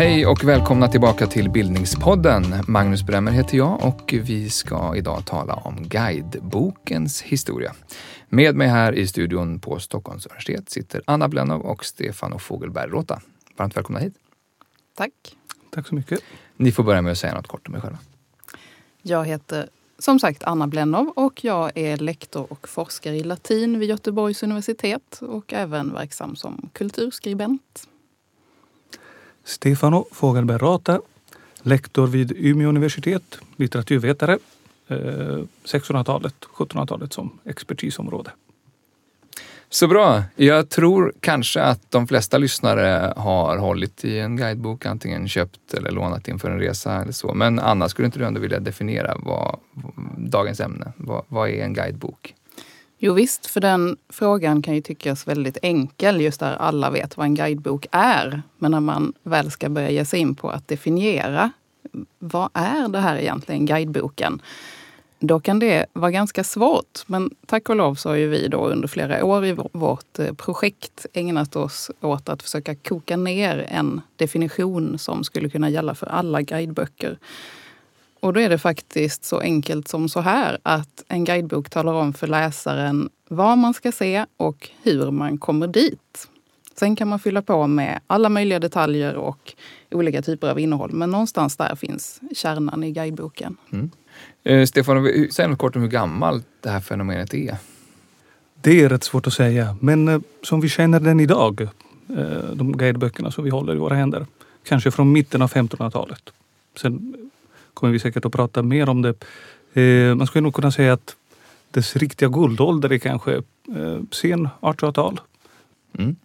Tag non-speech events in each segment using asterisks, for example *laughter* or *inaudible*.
Hej och välkomna tillbaka till Bildningspodden. Magnus Bremmer heter jag och vi ska idag tala om guidebokens historia. Med mig här i studion på Stockholms universitet sitter Anna Blennow och Stefano Fogelberg Rota. Varmt välkomna hit. Tack. Tack så mycket. Ni får börja med att säga något kort om er själva. Jag heter som sagt Anna Blennow och jag är lektor och forskare i latin vid Göteborgs universitet och även verksam som kulturskribent. Stefano Fogelberg Rata, lektor vid Umeå universitet, litteraturvetare. Eh, 1600-talet, 1700-talet som expertisområde. Så bra. Jag tror kanske att de flesta lyssnare har hållit i en guidebok, antingen köpt eller lånat inför en resa eller så. Men Anna, skulle inte du ändå vilja definiera vad, dagens ämne? Vad, vad är en guidebok? Jo visst, för den frågan kan ju tyckas väldigt enkel just där alla vet vad en guidebok är. Men när man väl ska börja ge sig in på att definiera vad är det här egentligen, guideboken? Då kan det vara ganska svårt. Men tack och lov så har ju vi då under flera år i vårt eh, projekt ägnat oss åt att försöka koka ner en definition som skulle kunna gälla för alla guideböcker. Och då är det faktiskt så enkelt som så här att en guidebok talar om för läsaren vad man ska se och hur man kommer dit. Sen kan man fylla på med alla möjliga detaljer och olika typer av innehåll. Men någonstans där finns kärnan i guideboken. Mm. Eh, Stefan, säg något kort om hur gammalt det här fenomenet är. Det är rätt svårt att säga, men eh, som vi känner den idag, eh, de guideböckerna som vi håller i våra händer, kanske från mitten av 1500-talet. Sen kommer vi säkert att prata mer om det. Man skulle nog kunna säga att dess riktiga guldålder är kanske sen 1800-tal. Mm.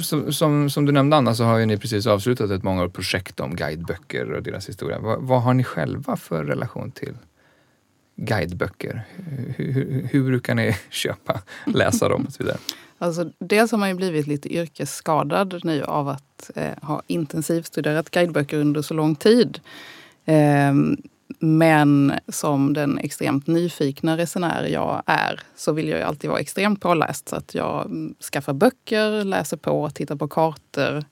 Som, som, som, du nämnde Anna så har ju ni precis avslutat ett mångårigt projekt om guideböcker och deras historia. Vad, vad, har ni själva för relation till guideböcker? Hur, hur, hur brukar ni *laughs* köpa, läsa dem och så vidare? *laughs* Alltså, dels har man ju blivit lite yrkesskadad nu av att eh, ha intensivstuderat guideböcker under så lång tid. Eh, men som den extremt nyfikna resenär jag är så vill jag alltid vara extremt påläst. Så att jag skaffar böcker, läser på, tittar på kartor.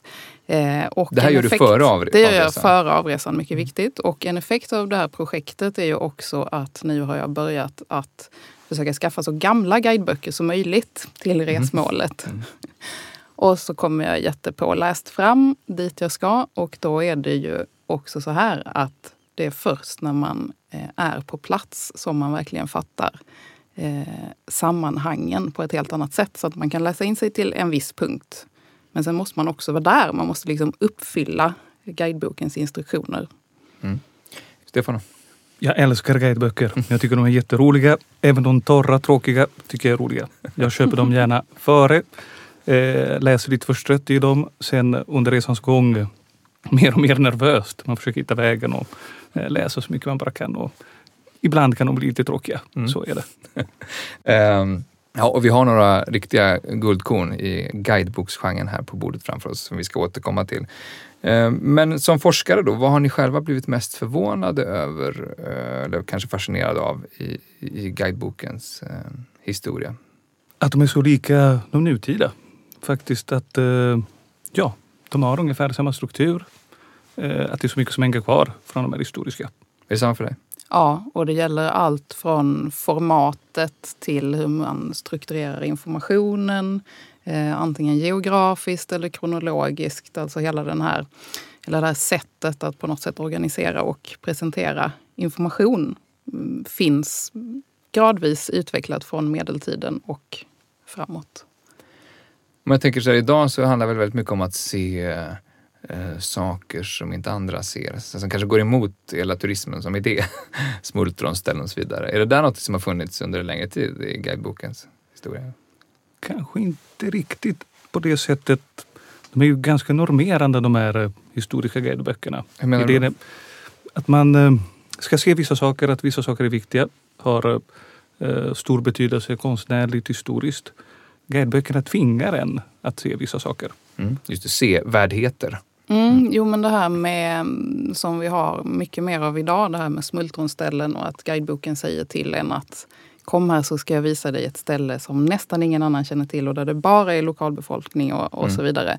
Eh, och det här gör effekt, du före avresan? Det gör jag före avresan, mycket viktigt. Och en effekt av det här projektet är ju också att nu har jag börjat att försöka skaffa så gamla guideböcker som möjligt till mm. resmålet. Mm. *laughs* och så kommer jag jättepåläst fram dit jag ska och då är det ju också så här att det är först när man eh, är på plats som man verkligen fattar eh, sammanhangen på ett helt annat sätt. Så att man kan läsa in sig till en viss punkt. Men sen måste man också vara där. Man måste liksom uppfylla guidebokens instruktioner. Mm. Stefan? Jag älskar guideböcker. Jag tycker de är jätteroliga. Även de torra, tråkiga tycker jag är roliga. Jag köper dem gärna före. Eh, läser lite förstrött i dem. Sen under resans gång mer och mer nervöst. Man försöker hitta vägen och eh, läsa så mycket man bara kan. Och ibland kan de bli lite tråkiga. Mm. Så är det. um, *laughs* ja, och vi har några riktiga guldkorn i guideboksgenren här på bordet framför oss som vi ska återkomma till. Um, men som forskare då, vad har ni själva blivit mest förvånade över uh, eller kanske fascinerade av i, i guidebokens uh, historia? Att de är så lika de nutida. Faktiskt att, uh, ja, de har ungefär samma struktur. Eh, att det är så mycket som hänger kvar från de här historiska. Är det samma för dig? Ja, och det gäller allt från formatet till hur man strukturerar informationen. Eh, antingen geografiskt eller kronologiskt. Alltså hela, den här, hela det här sättet att på något sätt organisera och presentera information mm, finns gradvis utvecklat från medeltiden och framåt. Om jag tänker så här, idag så handlar det väldigt mycket om att se eh, saker som inte andra ser. Som kanske går emot hela turismen som idé. *laughs* Smultronställen och så vidare. Är det där något som har funnits under en längre tid i guidebokens historia? Kanske inte riktigt på det sättet. De är ju ganska normerande de här eh, historiska guideböckerna. Hur menar du? Att man eh, ska se vissa saker, att vissa saker är viktiga, har eh, stor betydelse konstnärligt, historiskt guideböckerna tvingar en att se vissa saker. Mm. Just det, sevärdheter. Mm, jo men det här med, som vi har mycket mer av idag, det här med smultronställen och att guideboken säger till en att kom här så ska jag visa dig ett ställe som nästan ingen annan känner till och där det bara är lokalbefolkning och, och mm. så vidare.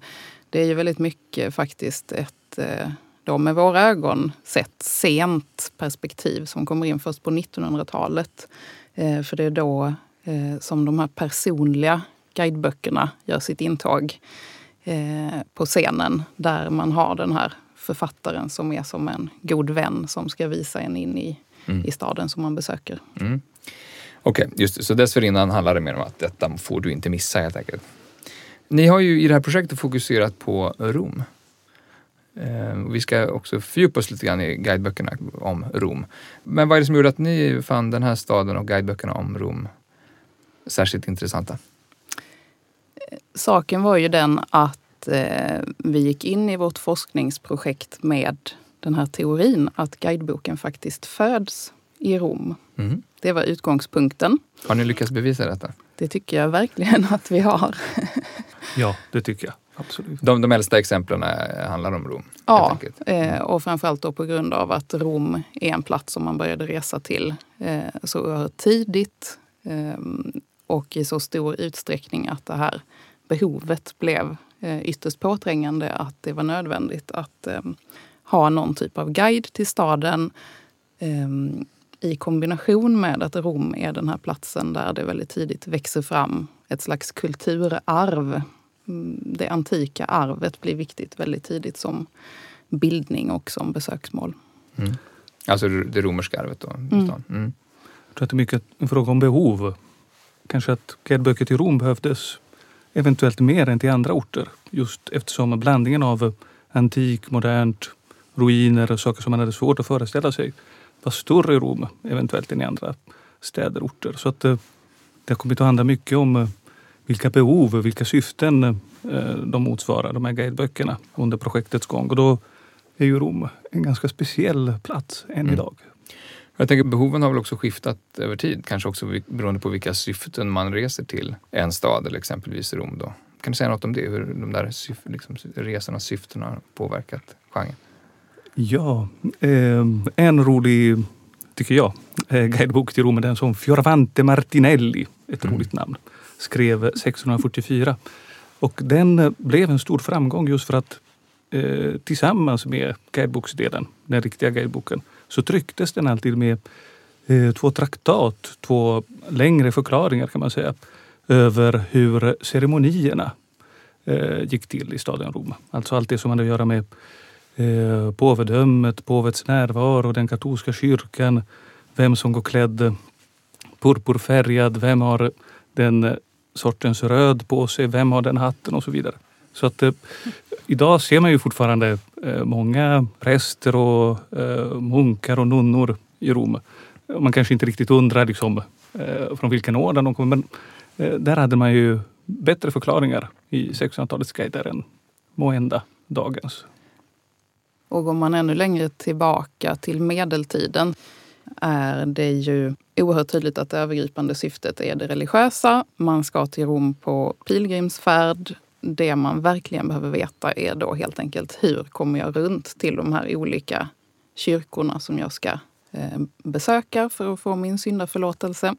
Det är ju väldigt mycket faktiskt ett, eh, då med våra ögon sett, sent perspektiv som kommer in först på 1900-talet. Eh, för det är då eh, som de här personliga guideböckerna gör sitt intåg på scenen där man har den här författaren som är som en god vän som ska visa en in i, mm. i staden som man besöker. Mm. Okej, okay, just. Så dessförinnan handlar det mer om att detta får du inte missa helt enkelt. Ni har ju i det här projektet fokuserat på Rom. Eh, vi ska också fördjupa oss lite grann i guideböckerna om Rom. Men vad är det som gjorde att ni fann den här staden och guideböckerna om Rom särskilt intressanta? Saken var ju den att eh, vi gick in i vårt forskningsprojekt med den här teorin att guideboken faktiskt föds i Rom. Mm. Det var utgångspunkten. Har ni lyckats bevisa detta? Det tycker jag verkligen att vi har. *laughs* ja, det tycker jag. Absolut. De, de äldsta exemplen handlar om Rom? Ja, eh, och framförallt då på grund av att Rom är en plats som man började resa till eh, så oerhört tidigt eh, och i så stor utsträckning att det här behovet blev eh, ytterst påträngande att det var nödvändigt att eh, ha någon typ av guide till staden eh, i kombination med att Rom är den här platsen där det väldigt tidigt växer fram ett slags kulturarv. Mm, det antika arvet blir viktigt väldigt tidigt som bildning och som besöksmål. Mm. Alltså det romerska arvet då? Mm. Mm. Jag tror att det är mycket en fråga om behov. Kanske att guideböcker till Rom behövdes eventuellt mer än till andra orter. Just eftersom blandningen av antik, modernt, ruiner och saker som man hade svårt att föreställa sig var större i Rom eventuellt än i andra städer och orter. Så att det, eh, det har kommit att handla mycket om eh, vilka behov och vilka syften eh, de motsvarar, de här guideböckerna, under projektets gång. Och då är ju Rom en ganska speciell plats än mm. idag. Jag tänker behoven har väl också skiftat över tid, kanske också beroende på vilka syften man reser till en stad eller exempelvis Rom. Då. Kan du säga något om det, hur de där syf liksom, resornas syften har påverkat genren? Ja, eh, en rolig, tycker jag, eh, guidebok till Rom är den som Fioravante Martinelli, ett mm. roligt namn, skrev 1644. Och den eh, blev en stor framgång just för att eh, tillsammans med guideboksdelen, den riktiga guideboken, så trycktes den alltid med eh, två traktat, två längre förklaringar kan man säga, över hur ceremonierna eh, gick till i staden Rom. Alltså allt det som hade att göra med eh, påvedömet, påvets närvaro, den katolska kyrkan, vem som går klädd purpurfärgad, vem har den sortens röd på sig, vem har den hatten och så vidare. Så att eh, idag ser man ju fortfarande eh, många präster och eh, munkar och nunnor i Rom. Man kanske inte riktigt undrar liksom, eh, från vilken orden de kommer, men där hade man ju bättre förklaringar i 1600-talets guider än måhända dagens. Och går man ännu längre tillbaka till medeltiden är det ju oerhört tydligt att det övergripande syftet är det religiösa. Man ska till Rom på pilgrimsfärd. Det man verkligen behöver veta är då helt enkelt hur kommer jag runt till de här olika kyrkorna som jag ska eh, besöka för att få min syndaförlåtelse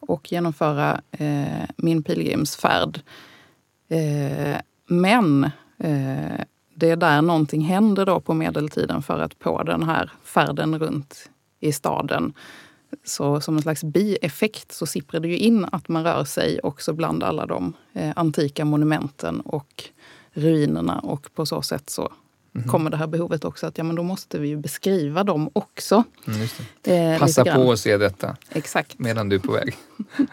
och genomföra eh, min pilgrimsfärd. Eh, men eh, det är där någonting händer då på medeltiden för att på den här färden runt i staden så som en slags bieffekt så sipprar det ju in att man rör sig också bland alla de eh, antika monumenten och ruinerna och på så sätt så mm. kommer det här behovet också att ja men då måste vi ju beskriva dem också. Mm, eh, Passa på att se detta Exakt. medan du är på väg. *laughs*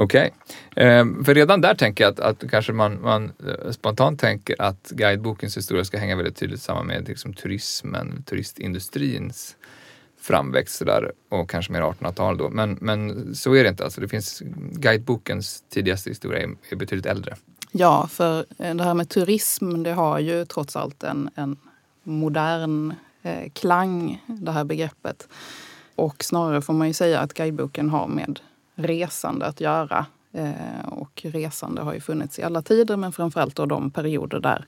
Okej. Okay. Eh, för redan där tänker jag att, att kanske man, man, eh, spontant tänker att guidebokens historia ska hänga väldigt tydligt samman med liksom, turismen, turistindustrins framväxt där, och kanske mer 1800-tal då. Men, men så är det inte. Alltså, det finns, guidebokens tidigaste historia är, är betydligt äldre. Ja, för eh, det här med turism det har ju trots allt en, en modern eh, klang, det här begreppet. Och snarare får man ju säga att guideboken har med resande att göra. Eh, och resande har ju funnits i alla tider men framförallt då de perioder där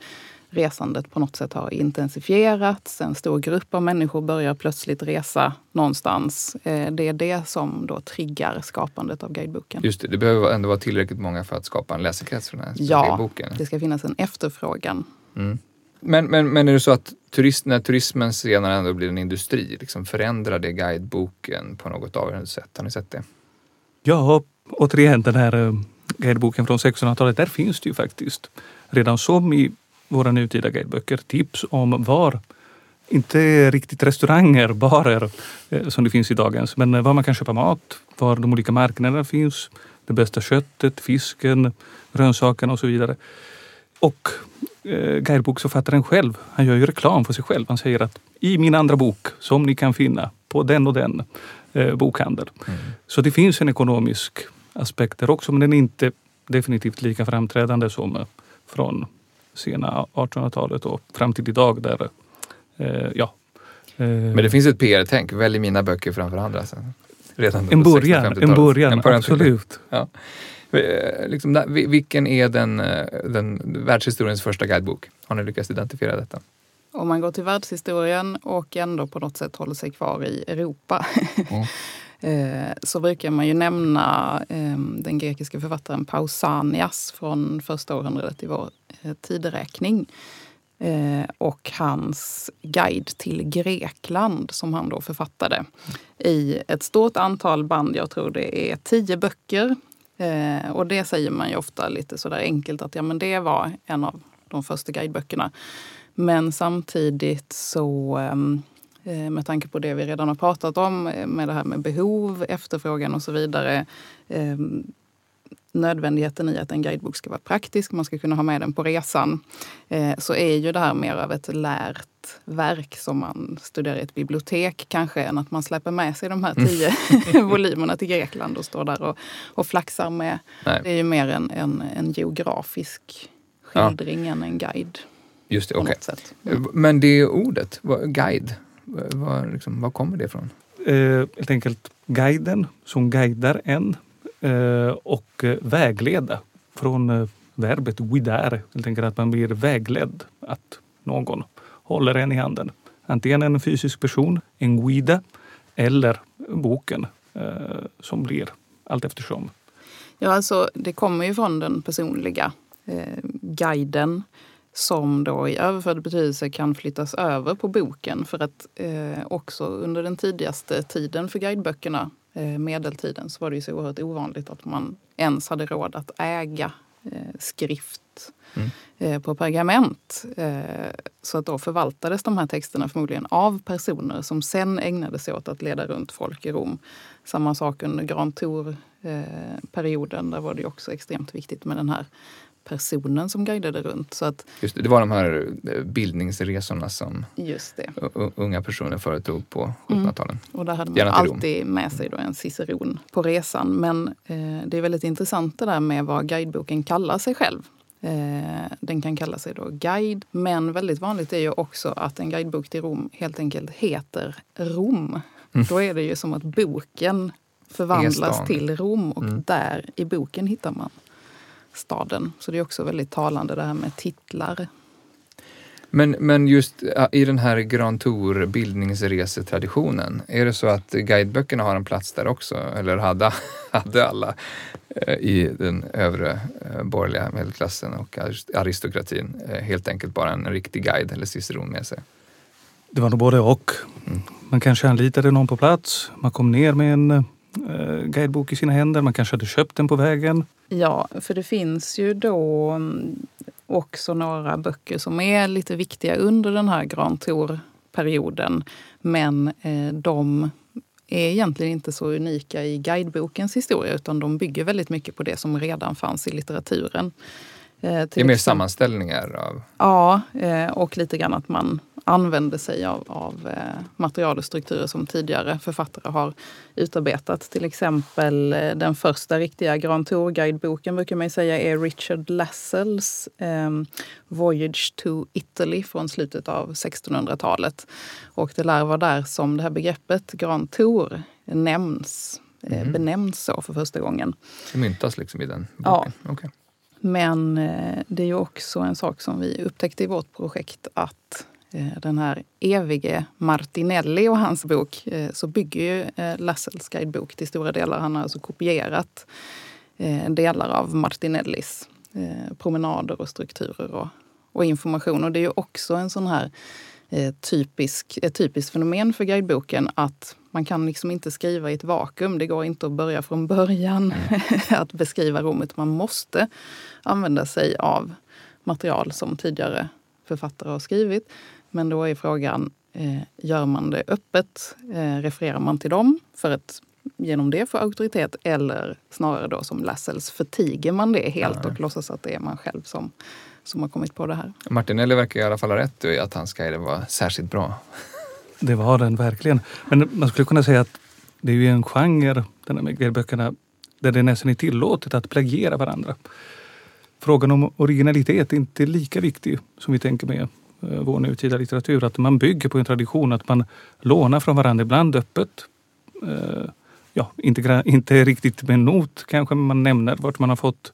resandet på något sätt har intensifierats. En stor grupp av människor börjar plötsligt resa någonstans. Eh, det är det som då triggar skapandet av guideboken. Just det, det behöver ändå vara tillräckligt många för att skapa en läsekrets för den här Ja, boken. det ska finnas en efterfrågan. Mm. Men, men, men är det så att turist, när turismen senare ändå blir en industri, liksom förändrar det guideboken på något avgörande sätt? Har ni sett det? Ja, återigen den här eh, guideboken från 1600-talet. Där finns det ju faktiskt redan som i våra nutida guideböcker tips om var, inte riktigt restauranger, barer eh, som det finns i dagens, men eh, var man kan köpa mat, var de olika marknaderna finns, det bästa köttet, fisken, grönsakerna och så vidare. Och eh, guideboksförfattaren själv, han gör ju reklam för sig själv. Han säger att i min andra bok, som ni kan finna på den och den eh, bokhandel. Så det finns en ekonomisk aspekt där också, men den är inte definitivt lika framträdande som eh, från sena 1800-talet och fram till idag. Där, eh, ja, eh, Men det finns ett PR-tänk, välj mina böcker framför andra. Sen. Redan en början, 60-50-talet. en början, En början, absolut. Ja. Eh, Liksom, där- vilken är den, eh, den världshistoriens första guidebok? Har ni lyckats identifiera detta? Om man går till världshistorien och ändå på något sätt håller sig kvar i Europa Mm. *laughs* Eh, så brukar man ju nämna eh, den grekiska författaren Pausanias från första århundradet i vår eh, tideräkning. Eh, och hans guide till Grekland som han då författade i ett stort antal band. Jag tror det är tio böcker. Eh, och det säger man ju ofta lite sådär enkelt att ja, men det var en av de första guideböckerna. Men samtidigt så eh, med tanke på det vi redan har pratat om eh, med det här med behov, efterfrågan och så vidare. ehm, Nödvändigheten i att en guidebok ska vara praktisk, man ska kunna ha med den på resan. eh, Så är ju det här mer av ett lärt verk som man studerar i ett bibliotek kanske än att man släpper med sig de här tio *laughs* volymerna till Grekland och står där och, och flaxar med. Nej. Det är ju mer en, en, en geografisk Ja. skildring än en guide Just det, något sätt. Men det ordet, guide, vad, vad, liksom, var kommer det ifrån? Eh, helt enkelt guiden som guidar en eh, och eh, vägleda från eh, verbet guidare. Helt enkelt att man blir vägledd. Att någon håller en i handen. Antingen en fysisk person, en guida eller boken eh, som blir allt eftersom. Ja, alltså det kommer ju från den personliga eh, guiden som då i överförd betydelse kan flyttas över på boken för att eh, också under den tidigaste tiden för guideböckerna, eh, medeltiden, så var det ju så oerhört ovanligt att man ens hade råd att äga eh, skrift Mm. eh, på pergament. Eh, så att då förvaltades de här texterna förmodligen av personer som sen ägnade sig åt att leda runt folk i Rom. Samma sak under Grand Tour-perioden. Där var det också extremt viktigt med den här personen som guidade runt. Så att Just det, det var de här eh, bildningsresorna som unga personer företog på Mm. 1700-talet. Och där hade man Gärna alltid med sig då en ciceron på resan. Men eh, det är väldigt intressant det där med vad guideboken kallar sig själv. Eh, den kan kalla sig då guide, men väldigt vanligt är ju också att en guidebok till Rom helt enkelt heter Rom. Mm. Då är det ju som att boken förvandlas till Rom och Mm. där i boken hittar man staden. Så det är också väldigt talande det här med titlar. Men, men just ja, i den här Grand Tour bildningsresetraditionen, är det så att guideböckerna har en plats där också? Eller hade, *laughs* hade alla eh, i den övre eh, borgerliga medelklassen och arist- aristokratin eh, helt enkelt bara en riktig guide eller ciceron med sig? Det var nog både och. Mm. Man kanske anlitade någon på plats. Man kom ner med en eh, guidebok i sina händer. Man kanske hade köpt den på vägen. Ja, för det finns ju då mm, också några böcker som är lite viktiga under den här Grand Tour-perioden. Men eh, de är egentligen inte så unika i guidebokens historia utan de bygger väldigt mycket på det som redan fanns i litteraturen. Eh, Det är mer sammanställningar av... Ja, eh, och lite grann att man använder sig av, av eh, material och strukturer som tidigare författare har utarbetat. Till exempel eh, den första riktiga Grand Tour-guideboken brukar man säga är Richard Lassells eh, Voyage to Italy från slutet av 1600-talet. Och det lär vara där som det här begreppet Grand Tour nämns, eh, Mhm. benämns så för första gången. Det myntas liksom i den Ja. boken? Okej. Men eh, det är ju också en sak som vi upptäckte i vårt projekt att Eh, den här evige Martinelli och hans bok eh, så bygger ju eh, Lassels guidebok till stora delar. Han har alltså kopierat delar av Martinellis promenader och strukturer och, och information. Och det är ju också en sån här typisk, ett typiskt fenomen för guideboken att man kan liksom inte skriva i ett vakuum. Det går inte att börja från början *laughs* att beskriva rummet. Man måste använda sig av material som tidigare författare har skrivit. Men då är frågan, eh, gör man det öppet? Eh, refererar man till dem för att genom det få auktoritet? Eller snarare då som Lassells, förtiger man det helt Ja. och låtsas att det är man själv som, som har kommit på det här? Martinelli verkar i alla fall ha rätt i att hans guider var särskilt bra. Det var den verkligen. Men man skulle kunna säga att det är ju en genre, den här med guideböckerna, där det nästan är tillåtet att plagiera varandra. Frågan om originalitet är inte lika viktig som vi tänker med vår nutida litteratur. Att man bygger på en tradition, att man lånar från varandra, ibland öppet. Eh, ja, inte, inte riktigt med not kanske, men man nämner vart man har fått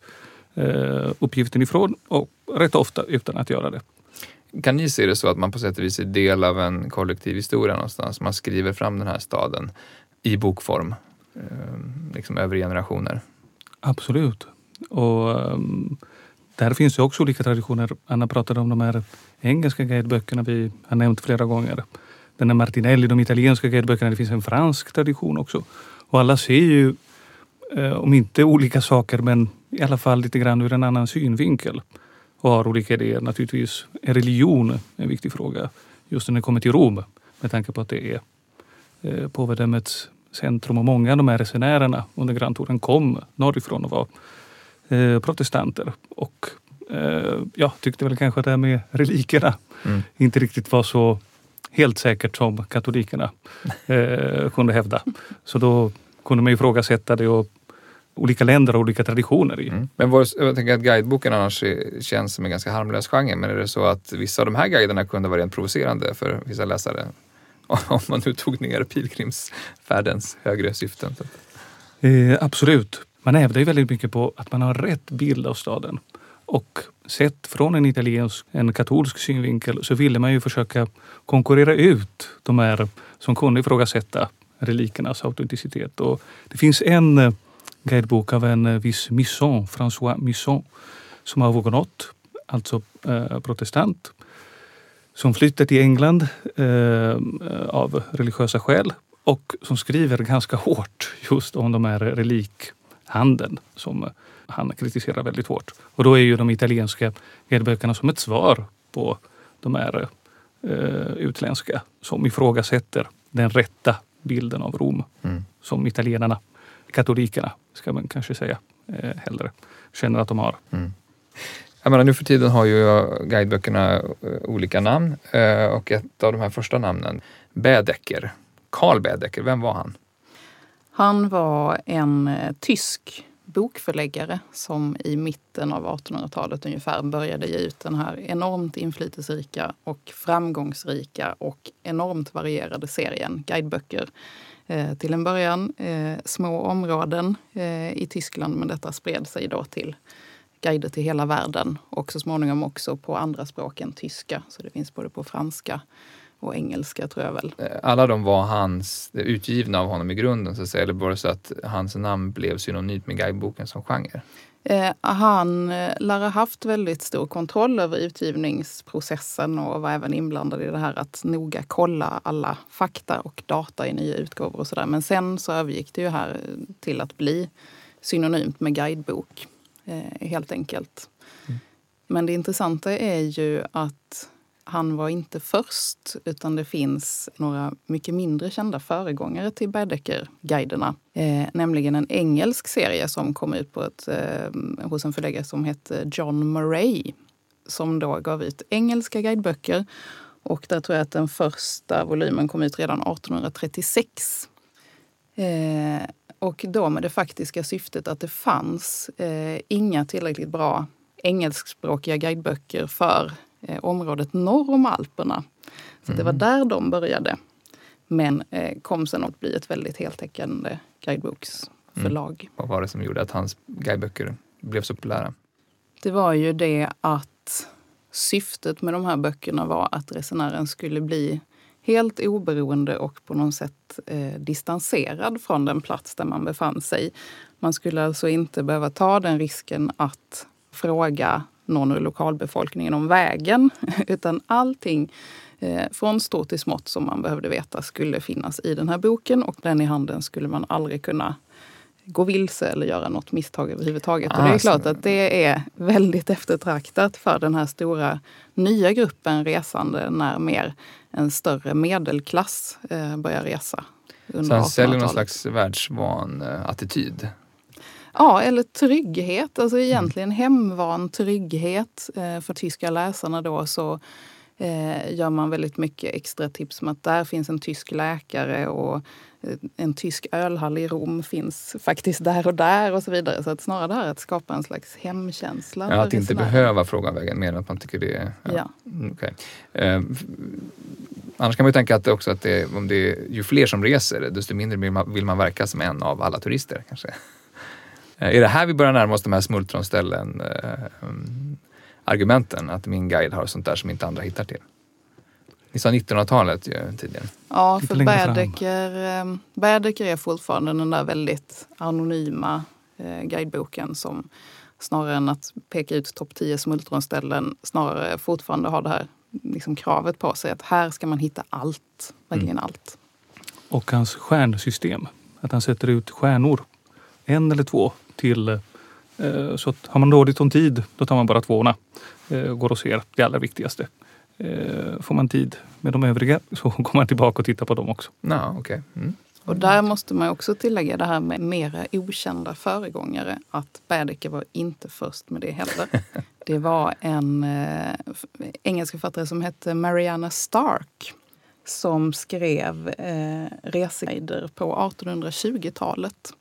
eh, uppgiften ifrån och rätt ofta utan att göra det. Kan ni se det så att man på sätt och vis är del av en kollektiv historia någonstans? Man skriver fram den här staden i bokform, eh, liksom över generationer. Absolut. Och um, där finns det också olika traditioner. Anna pratade om de här engelska guideböckerna vi har nämnt flera gånger. Den här Martinelli, de italienska guideböckerna. Det finns en fransk tradition också. Och alla ser ju, eh, om inte olika saker, men i alla fall lite grann ur en annan synvinkel. Och har olika idéer. Naturligtvis är religion en viktig fråga. Just när det kommer till Rom. Med tanke på att det är eh, påvedömets centrum och många av de här resenärerna under grandtouren kom norrifrån och var eh, protestanter. Och eh, ja, tyckte väl kanske att det här med relikerna Mm. inte riktigt var så helt säkert som katolikerna eh, kunde hävda. Så då kunde man ifrågasätta det och olika länder har olika traditioner i. Mm. Men vår, jag tänker att guideboken annars känns som en ganska harmlös genre. Men är det så att vissa av de här guiderna kunde vara rent provocerande för vissa läsare? *laughs* Om man nu tog ner pilgrimsfärdens högre syften. Eh, absolut. Man hävdar ju väldigt mycket på att man har rätt bild av staden. Och sett från en italiensk, en katolsk synvinkel så ville man ju försöka konkurrera ut de här som kunde ifrågasätta relikernas autenticitet. Och det finns en eh, guidebok av en eh, viss Misson, François Misson, som har hugonot, alltså eh, protestant, som flyttar till England eh, av religiösa skäl och som skriver ganska hårt just om de här relikhandeln som han kritiserar väldigt hårt. Och då är ju de italienska guideböckerna som ett svar på de här eh, utländska som ifrågasätter den rätta bilden av Rom Mm. som italienarna, katolikerna ska man kanske säga eh, hellre, känner att de har. Mm. Jag menar, nu för tiden har ju guideböckerna eh, olika namn eh, och ett av de här första namnen, Baedeker. Karl Baedeker, vem var han? Han var en eh, tysk bokförläggare som i mitten av 1800-talet ungefär började ge ut den här enormt inflytelserika och framgångsrika och enormt varierade serien guideböcker. Eh, till en början eh, små områden eh, i Tyskland men detta spred sig då till guider till hela världen och så småningom också på andra språk än tyska. Så det finns både på franska och engelska tror jag väl. Eh, Alla de var hans, utgivna av honom i grunden så att säga, eller var det så att hans namn blev synonymt med guideboken som genre? Eh, han eh, lär ha haft väldigt stor kontroll över utgivningsprocessen och var även inblandad i det här att noga kolla alla fakta och data i nya utgåvor och sådär. Men sen så övergick det ju här till att bli synonymt med guidebok, eh, helt enkelt. Men det intressanta är ju att han var inte först, utan det finns några mycket mindre kända föregångare till Baedeker-guiderna. Eh, nämligen en engelsk serie som kom ut på ett, eh, hos en förläggare som hette John Murray. Som då gav ut engelska guideböcker. Och där tror jag att den första volymen kom ut redan 1836. Eh, och då med det faktiska syftet att det fanns eh, inga tillräckligt bra engelskspråkiga guideböcker för eh, området norr om Alperna. Så det var där de började. Men eh, kom sen att bli ett väldigt heltäckande guideboksförlag. Vad var det som gjorde att hans guideböcker blev så populära? Det var ju det att syftet med de här böckerna var att resenären skulle bli helt oberoende och på något sätt eh, distanserad från den plats där man befann sig. Man skulle alltså inte behöva ta den risken att fråga någon ur lokalbefolkningen om vägen, *laughs* utan allting eh, från stort till smått som man behövde veta skulle finnas i den här boken och den i handen skulle man aldrig kunna gå vilse eller göra något misstag överhuvudtaget. Ah, och det är klart att det är väldigt eftertraktat för den här stora nya gruppen resande när mer en större medelklass eh, börjar resa. Så han säljer någon slags världsvan eh, attityd? Ja, eller trygghet. Alltså egentligen hemvan trygghet. Eh, för tyska läsarna då så eh, gör man väldigt mycket extra tips om att där finns en tysk läkare och eh, en tysk ölhall i Rom finns faktiskt där och där och så vidare. Så att snarare det här att skapa en slags hemkänsla. Ja, att inte behöva fråga vägen mer än att man tycker det är... Ja. ja. Mm, okay. Eh, annars kan man ju tänka att också att det, om det är, ju fler som reser desto mindre vill man, vill man verka som en av alla turister kanske. Eh, är det här vi börjar närma oss de här smultronställen eh, argumenten? Att min guide har sånt där som inte andra hittar till. Ni sa 1900-talet ju tidigare. Ja, för Baedeker, eh, Baedeker är fortfarande den där väldigt anonyma eh, guideboken som snarare än att peka ut topp 10 smultronställen snarare fortfarande har det här liksom, kravet på sig att här ska man hitta allt, verkligen mm. allt. Och hans stjärnsystem, att han sätter ut stjärnor, en eller två till eh, så att har man dåligt om tid, då tar man bara tvåorna. Eh, går och ser det allra viktigaste. Eh, får man tid med de övriga *laughs* så går man tillbaka och tittar på dem också. No, okay. Mm. Och där måste man också tillägga det här med mera okända föregångare. Att Baedeker var inte först med det heller. *laughs* Det var en eh, engelsk författare som hette Mariana Stark som skrev eh, reseguider på 1820-talet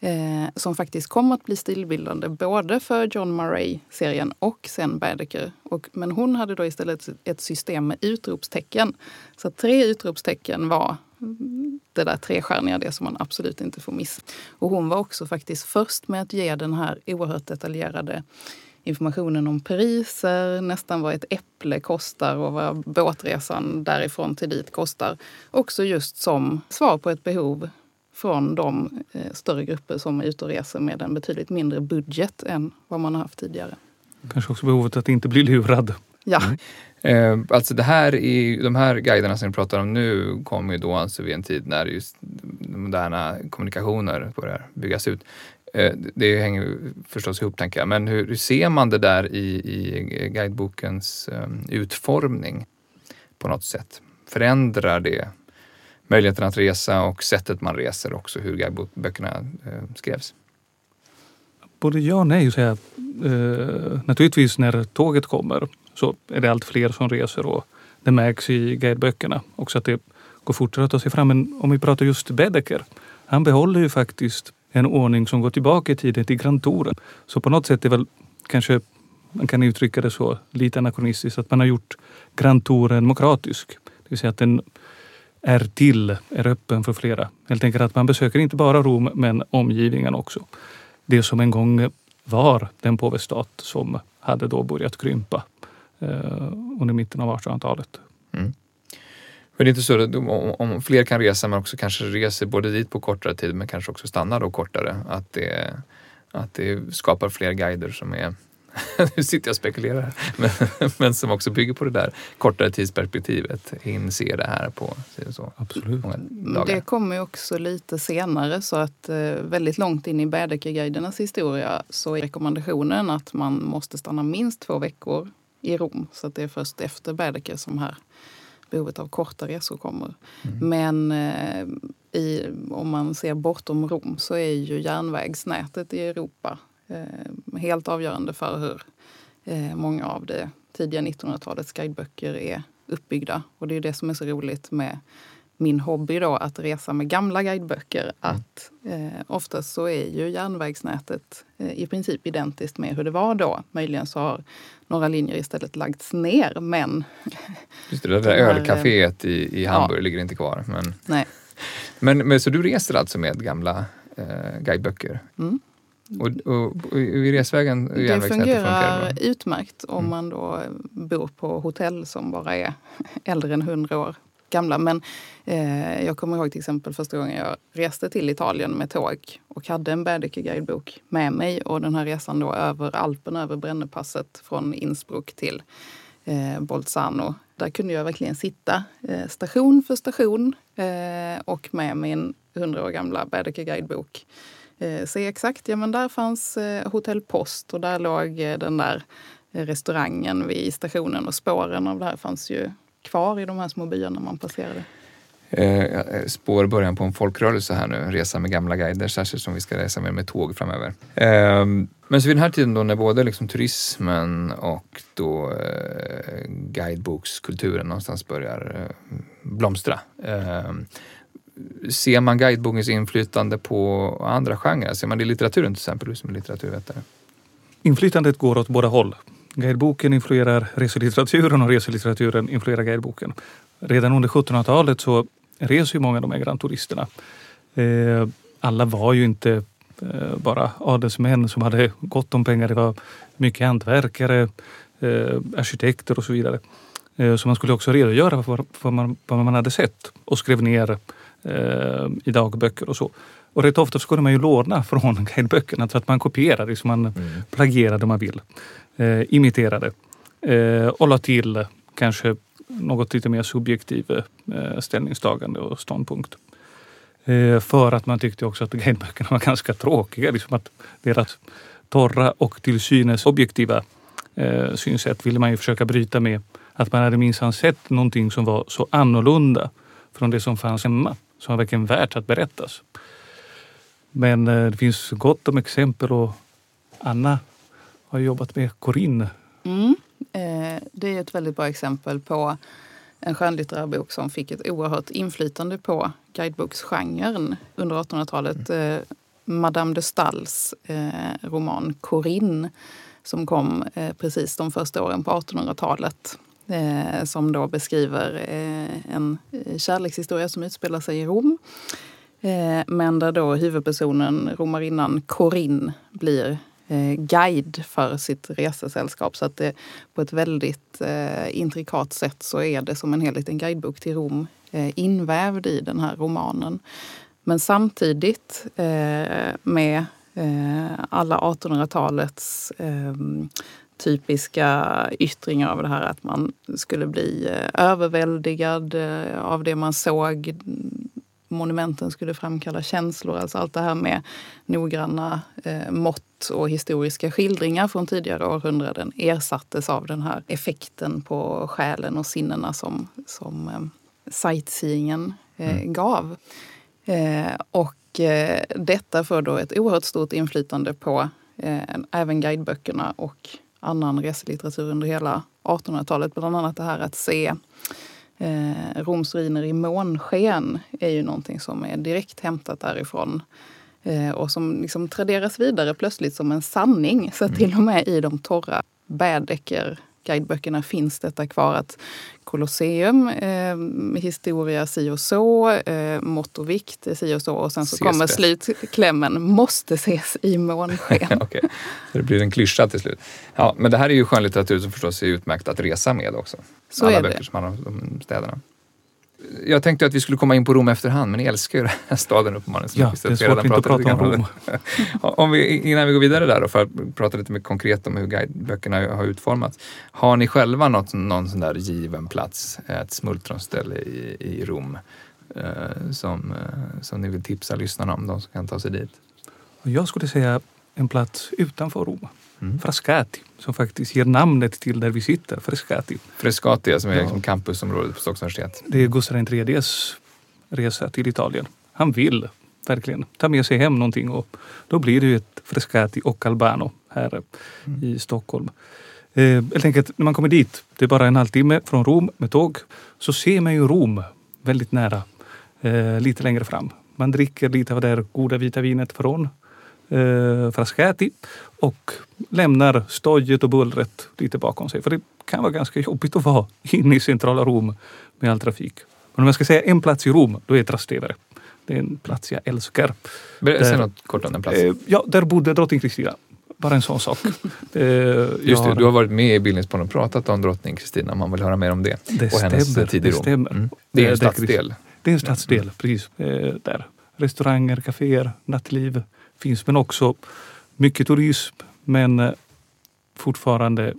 eh, som faktiskt kom att bli stilbildande både för John Murray-serien och sen Baedeker. Och, men hon hade då istället ett system med utropstecken. Så tre utropstecken var det där trestjärniga, det som man absolut inte får missa. Och hon var också faktiskt först med att ge den här oerhört detaljerade informationen om priser, nästan vad ett äpple kostar och vad båtresan därifrån till dit kostar. Också just som svar på ett behov från de eh, större grupper som är ute och reser med en betydligt mindre budget än vad man har haft tidigare. Kanske också behovet att inte bli lurad. Ja. Mm. Eh, alltså det här är, de här guiderna som vi pratar om nu kommer ju då alltså vid en tid när just moderna kommunikationer börjar byggas ut. Eh, det hänger förstås ihop tänker jag, men hur, hur ser man det där i, i guidebokens utformning på något sätt? Förändrar det möjligheten att resa och sättet man reser också, hur guideböckerna eh, skrevs? Både ja och nej. Så här, eh, naturligtvis när tåget kommer så är det allt fler som reser och det märks i guideböckerna också att det går fortare att ta sig fram. Men om vi pratar just Bedeker, han behåller ju faktiskt en ordning som går tillbaka i tiden till Grand Touren. Så på något sätt är väl kanske man kan uttrycka det så lite anakronistiskt att man har gjort Grand Touren demokratisk. Det vill säga att den är till, är öppen för flera. Helt enkelt att man besöker inte bara Rom men omgivningen också. Det som en gång var den påvestat som hade då börjat krympa eh, under mitten av 1800-talet. Mm. Men det är inte så att om fler kan resa men också kanske reser både dit på kortare tid men kanske också stannar då kortare. Att det, att det skapar fler guider som är *laughs* nu sitter jag och spekulerar här. Men, *laughs* men som också bygger på det där kortare tidsperspektivet. Inser det här på så, Absolut. många dagar. Det kommer ju också lite senare så att eh, väldigt långt in i Baedeker-guidernas historia så är rekommendationen att man måste stanna minst två veckor i Rom. Så att det är först efter Baedeker som här behovet av korta resor kommer. Mm. Men eh, i, om man ser bortom Rom så är ju järnvägsnätet i Europa helt avgörande för hur eh, många av det tidiga 1900-talets guideböcker är uppbyggda. Och det är det som är så roligt med min hobby då, att resa med gamla guideböcker. Mm. Att eh, oftast så är ju järnvägsnätet eh, i princip identiskt med hur det var då. Möjligen så har några linjer istället lagts ner, men... *laughs* Just det, det där ölcaféet i, i Hamburg ja. ligger inte kvar. Men, Nej. *laughs* Men, men, så du reser alltså med gamla eh, guideböcker? Mm. Och, och, och i resvägen och Det fungerar bra? utmärkt om Mm. man då bor på hotell som bara är *laughs* äldre än 100 år gamla. Men eh, jag kommer ihåg till exempel första gången jag reste till Italien med tåg och hade en Baedeker-guidebok med mig. Och den här resan då över Alpen, över Brännepasset från Innsbruck till eh, Bolzano. Där kunde jag verkligen sitta eh, station för station eh, och med min 100 år gamla Baedeker-guidebok eh, Eh, se exakt, ja men där fanns eh, Hotell Post och där låg eh, den där eh, restaurangen vid stationen och spåren av det här fanns ju kvar i de här små byarna man passerade. Eh, eh, spår början på en folkrörelse här nu, resa med gamla guider, särskilt som vi ska resa mer med tåg framöver. Eh, men så vid den här tiden då när både liksom turismen och då eh, guidebokskulturen någonstans börjar blomstra. Ehm, Ser man guidebokens inflytande på andra genrer? Ser man det i litteraturen till exempel, du som är litteraturvetare? Inflytandet går åt båda håll. Guideboken influerar reselitteraturen och reselitteraturen influerar guideboken. Redan under 1700-talet så reser ju många av de här grannturisterna. Eh, alla var ju inte eh, bara adelsmän som hade gott om pengar. Det var mycket hantverkare, eh, arkitekter och så vidare. Eh, så man skulle också redogöra för vad man, vad man hade sett och skrev ner i dagböcker och så. Och rätt ofta skulle man ju låna *laughs* från guideböckerna så att man kopierade, så man plagierade om man vill. Eh, imiterade. Eh, och la till kanske något lite mer subjektiv eh, ställningstagande och ståndpunkt. Eh, för att man tyckte också att guideböckerna var ganska tråkiga. Liksom att deras torra och till synes objektiva eh, synsätt ville man ju försöka bryta med att man hade minsann sett någonting som var så annorlunda från det som fanns hemma. Som var verkligen värt att berättas. Men eh, det finns gott om exempel och Anna har jobbat med Corinne. Mm. Eh, det är ett väldigt bra exempel på en skönlitterär bok som fick ett oerhört inflytande på guideboksgenren under 1800-talet. Eh, Madame de Stalls roman Corinne som kom precis de första åren på 1800-talet. Eh, som då beskriver eh, en eh, kärlekshistoria som utspelar sig i Rom. Eh, men där då huvudpersonen, romarinnan Corinne, blir eh, guide för sitt resesällskap. Så att det på ett väldigt eh, intrikat sätt så är det som en hel liten guidebok till Rom eh, invävd i den här romanen. Men samtidigt eh, med eh, alla 1800-talets eh, typiska yttringar av det här att man skulle bli eh, överväldigad eh, av det man såg. Monumenten skulle framkalla känslor, alltså allt det här med noggranna eh, mått och historiska skildringar från tidigare århundraden ersattes av den här effekten på själen och sinnena som, som eh, sightseeingen eh, gav. Eh, och eh, detta får då ett oerhört stort inflytande på även guideböckerna och annan reselitteratur under hela 1800-talet. Bland annat det här att se eh, Roms ruiner i månsken är ju någonting som är direkt hämtat därifrån. Eh, och som liksom traderas vidare plötsligt som en sanning. Så att till och med i de torra Baedeker guideböckerna finns detta kvar att Colosseum, eh, historia si och så, eh, mått och vikt si och så och sen så Ses kommer bäst. slutklämmen måste ses i månsken. *laughs* Okej, så det blir en klyscha till slut. Ja, men det här är ju skönlitteratur som förstås är utmärkt att resa med också. Så Alla är det. böcker som handlar om de städerna. Jag tänkte att vi skulle komma in på Rom efterhand, men ni älskar ju den här staden uppenbarligen. Ja, det är svårt inte att pratat prata om Rom. *laughs* Om vi, innan vi går vidare där då, för att prata lite mer konkret om hur guideböckerna har utformats. Har ni själva något, någon sån där given plats, ett smultronställe i, i Rom eh, som, eh, som ni vill tipsa lyssnarna om, de som kan ta sig dit? Jag skulle säga en plats utanför Rom. Mm. Frascati, som faktiskt ger namnet till där vi sitter. Frascati. Frescati, som är Ja. liksom campusområdet på Stockholms universitet. Det är Gustav IIIs resa till Italien. Han vill verkligen ta med sig hem någonting och då blir det ju ett Frascati och Albano här i Stockholm. Eh, helt enkelt, när man kommer dit, det är bara en halvtimme från Rom med tåg, så ser man ju Rom väldigt nära, eh, lite längre fram. Man dricker lite av det där goda vita vinet från eh, Frascati och lämnar stojet och bullret lite bakom sig. För det kan vara ganska jobbigt att vara inne i centrala Rom med all trafik. Men om jag ska säga en plats i Rom, då är Trastevere. Det är en plats jag älskar. Ber- Säg Där- något kort om den platsen. Eh, ja, där bodde drottning Kristina. Bara en sån sak. *laughs* Eh, Just det, har- du har varit med i Bildningspodden och pratat om drottning Kristina om man vill höra mer om det. det och hennes stämmer, tid i det Rom. stämmer. Mm. Det är en Eh, stadsdel. Det är en stadsdel, precis. Eh, där. Restauranger, kaféer, nattliv finns. Men också mycket turism. Men eh, fortfarande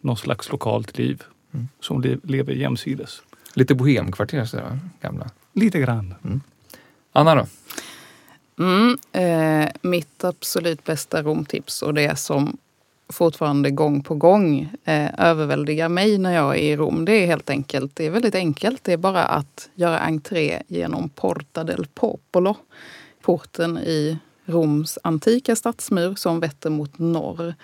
någon slags lokalt liv Mm. som le- lever jämsides. Lite bohemkvarter sådär, gamla. Lite grann. Anna då? Mm, eh, mitt absolut bästa Romtips och det som fortfarande gång på gång eh, överväldigar mig när jag är i Rom. Det är helt enkelt, det är väldigt enkelt. Det är bara att göra entré genom Porta del Popolo. Porten i Roms antika stadsmur som vetter mot norr.